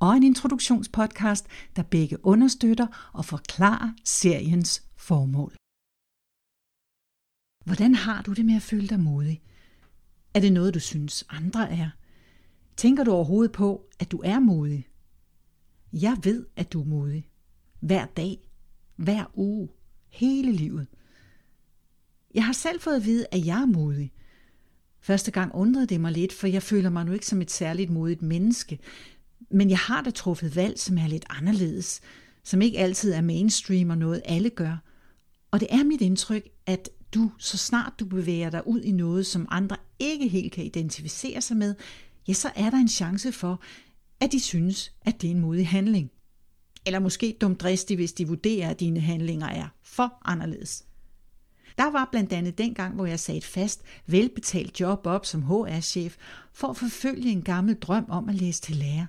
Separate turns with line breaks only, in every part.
og en introduktionspodcast, der begge understøtter og forklarer seriens formål. Hvordan har du det med at føle dig modig? Er det noget, du synes andre er? Tænker du overhovedet på, at du er modig? Jeg ved, at du er modig. Hver dag, hver uge, hele livet. Jeg har selv fået at vide, at jeg er modig. Første gang undrede det mig lidt, for jeg føler mig nu ikke som et særligt modigt menneske, men jeg har da truffet valg, som er lidt anderledes, som ikke altid er mainstream og noget alle gør. Og det er mit indtryk, at du, så snart du bevæger dig ud i noget, som andre ikke helt kan identificere sig med, ja, så er der en chance for, at de synes, at det er en modig handling. Eller måske dumdristig, hvis de vurderer, at dine handlinger er for anderledes. Der var blandt andet dengang, hvor jeg sagde et fast, velbetalt job op som HR-chef for at forfølge en gammel drøm om at læse til lærer.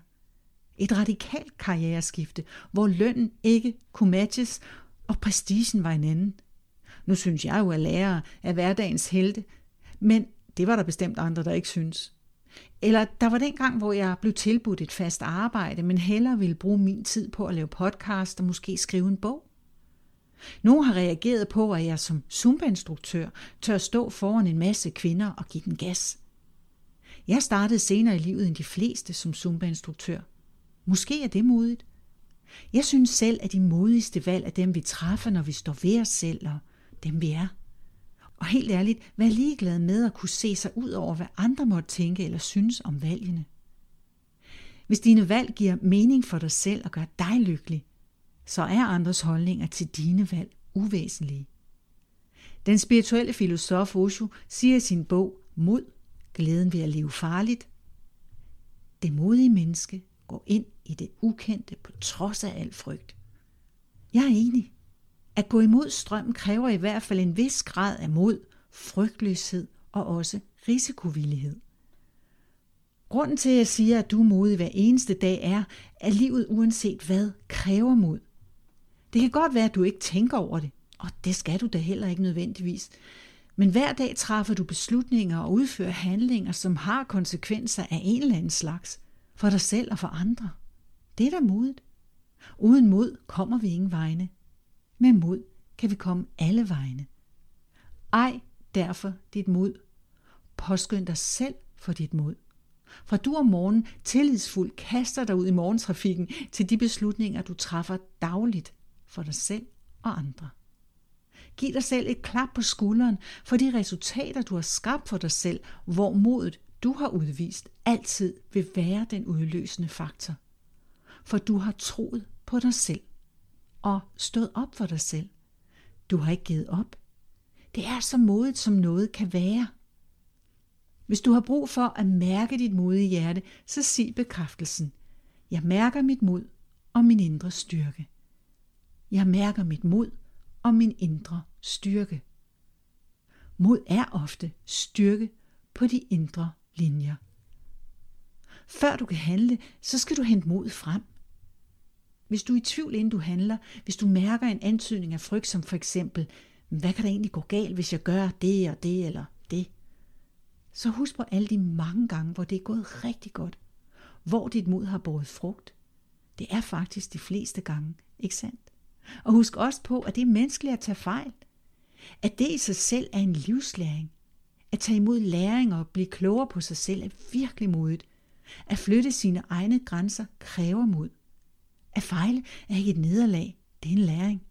Et radikalt karriereskifte, hvor lønnen ikke kunne matches, og prestigen var en anden. Nu synes jeg jo, at lærere er hverdagens helte, men det var der bestemt andre, der ikke synes. Eller der var den gang, hvor jeg blev tilbudt et fast arbejde, men hellere ville bruge min tid på at lave podcast og måske skrive en bog. Nogle har reageret på, at jeg som Zumba-instruktør tør stå foran en masse kvinder og give den gas. Jeg startede senere i livet end de fleste som Zumba-instruktør. Måske er det modigt. Jeg synes selv, at de modigste valg er dem, vi træffer, når vi står ved os selv og dem, vi er. Og helt ærligt, vær ligeglad med at kunne se sig ud over, hvad andre måtte tænke eller synes om valgene. Hvis dine valg giver mening for dig selv og gør dig lykkelig, så er andres holdninger til dine valg uvæsentlige. Den spirituelle filosof Osho siger i sin bog Mod, glæden ved at leve farligt, det modige menneske gå ind i det ukendte på trods af al frygt. Jeg er enig. At gå imod strømmen kræver i hvert fald en vis grad af mod, frygtløshed og også risikovillighed. Grunden til, at jeg siger, at du er modig hver eneste dag, er, at livet uanset hvad kræver mod. Det kan godt være, at du ikke tænker over det, og det skal du da heller ikke nødvendigvis. Men hver dag træffer du beslutninger og udfører handlinger, som har konsekvenser af en eller anden slags – for dig selv og for andre. Det er da modet. Uden mod kommer vi ingen vegne. Med mod kan vi komme alle vegne. Ej derfor dit mod. Påskynd dig selv for dit mod. For du om morgenen tillidsfuldt kaster dig ud i morgentrafikken til de beslutninger, du træffer dagligt for dig selv og andre. Giv dig selv et klap på skulderen for de resultater, du har skabt for dig selv, hvor modet du har udvist, altid vil være den udløsende faktor. For du har troet på dig selv og stået op for dig selv. Du har ikke givet op. Det er så modigt, som noget kan være. Hvis du har brug for at mærke dit modige hjerte, så sig bekræftelsen. Jeg mærker mit mod og min indre styrke. Jeg mærker mit mod og min indre styrke. Mod er ofte styrke på de indre linjer. Før du kan handle, så skal du hente mod frem. Hvis du er i tvivl, inden du handler, hvis du mærker en antydning af frygt, som for eksempel, hvad kan der egentlig gå galt, hvis jeg gør det og det eller det, så husk på alle de mange gange, hvor det er gået rigtig godt, hvor dit mod har båret frugt. Det er faktisk de fleste gange, ikke sandt? Og husk også på, at det er menneskeligt at tage fejl. At det i sig selv er en livslæring. At tage imod læring og blive klogere på sig selv er virkelig modigt. At flytte sine egne grænser kræver mod. At fejle er ikke et nederlag, det er en læring.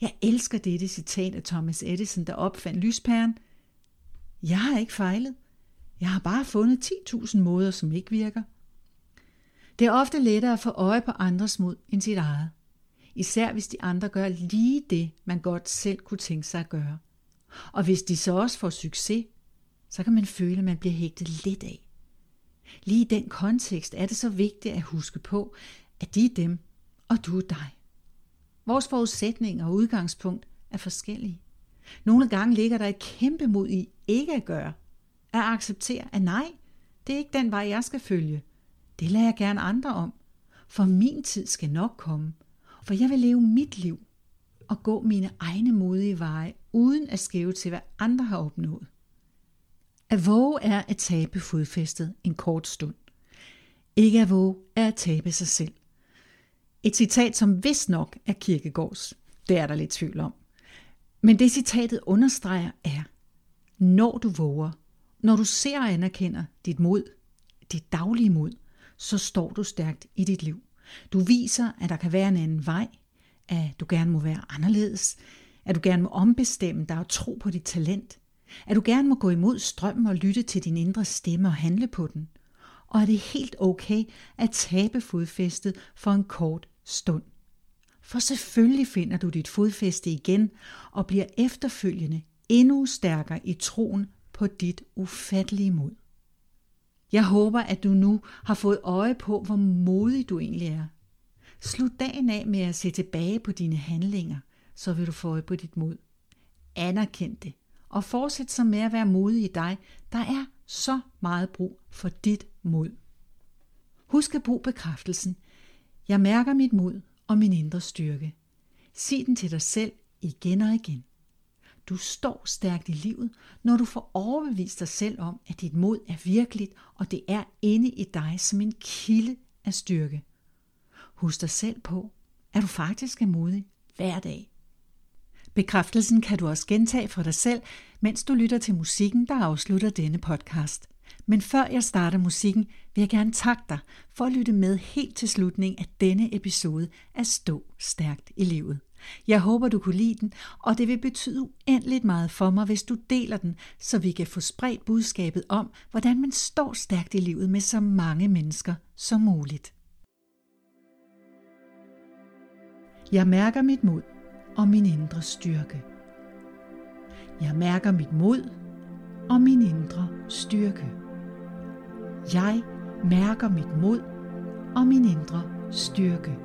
Jeg elsker dette citat af Thomas Edison, der opfandt lyspæren. Jeg har ikke fejlet. Jeg har bare fundet 10.000 måder, som ikke virker. Det er ofte lettere at få øje på andres mod end sit eget. Især hvis de andre gør lige det, man godt selv kunne tænke sig at gøre. Og hvis de så også får succes, så kan man føle, at man bliver hægtet lidt af. Lige i den kontekst er det så vigtigt at huske på, at de er dem, og du er dig. Vores forudsætninger og udgangspunkt er forskellige. Nogle gange ligger der et kæmpe mod i ikke at gøre. At acceptere, at nej, det er ikke den vej, jeg skal følge. Det lader jeg gerne andre om. For min tid skal nok komme. For jeg vil leve mit liv og gå mine egne modige veje, uden at skæve til, hvad andre har opnået. At våge er at tabe fodfæstet en kort stund. Ikke at våge er at tabe sig selv. Et citat, som vist nok er Kirkegårds. Det er der lidt tvivl om. Men det citatet understreger er, når du våger, når du ser og anerkender dit mod, dit daglige mod, så står du stærkt i dit liv. Du viser, at der kan være en anden vej, at du gerne må være anderledes, at du gerne må ombestemme dig og tro på dit talent, at du gerne må gå imod strømmen og lytte til din indre stemme og handle på den, og at det er helt okay at tabe fodfæstet for en kort stund. For selvfølgelig finder du dit fodfæste igen og bliver efterfølgende endnu stærkere i troen på dit ufattelige mod. Jeg håber, at du nu har fået øje på, hvor modig du egentlig er. Slut dagen af med at se tilbage på dine handlinger, så vil du få øje på dit mod. Anerkend det, og fortsæt så med at være modig i dig. Der er så meget brug for dit mod. Husk at bruge bekræftelsen. Jeg mærker mit mod og min indre styrke. Sig den til dig selv igen og igen. Du står stærkt i livet, når du får overbevist dig selv om, at dit mod er virkeligt, og det er inde i dig som en kilde af styrke. Husk dig selv på, at du faktisk er modig hver dag. Bekræftelsen kan du også gentage for dig selv, mens du lytter til musikken, der afslutter denne podcast. Men før jeg starter musikken, vil jeg gerne takke dig for at lytte med helt til slutningen af denne episode af Stå Stærkt i Livet. Jeg håber, du kunne lide den, og det vil betyde uendeligt meget for mig, hvis du deler den, så vi kan få spredt budskabet om, hvordan man står stærkt i livet med så mange mennesker som muligt. Jeg mærker mit mod og min indre styrke. Jeg mærker mit mod og min indre styrke. Jeg mærker mit mod og min indre styrke.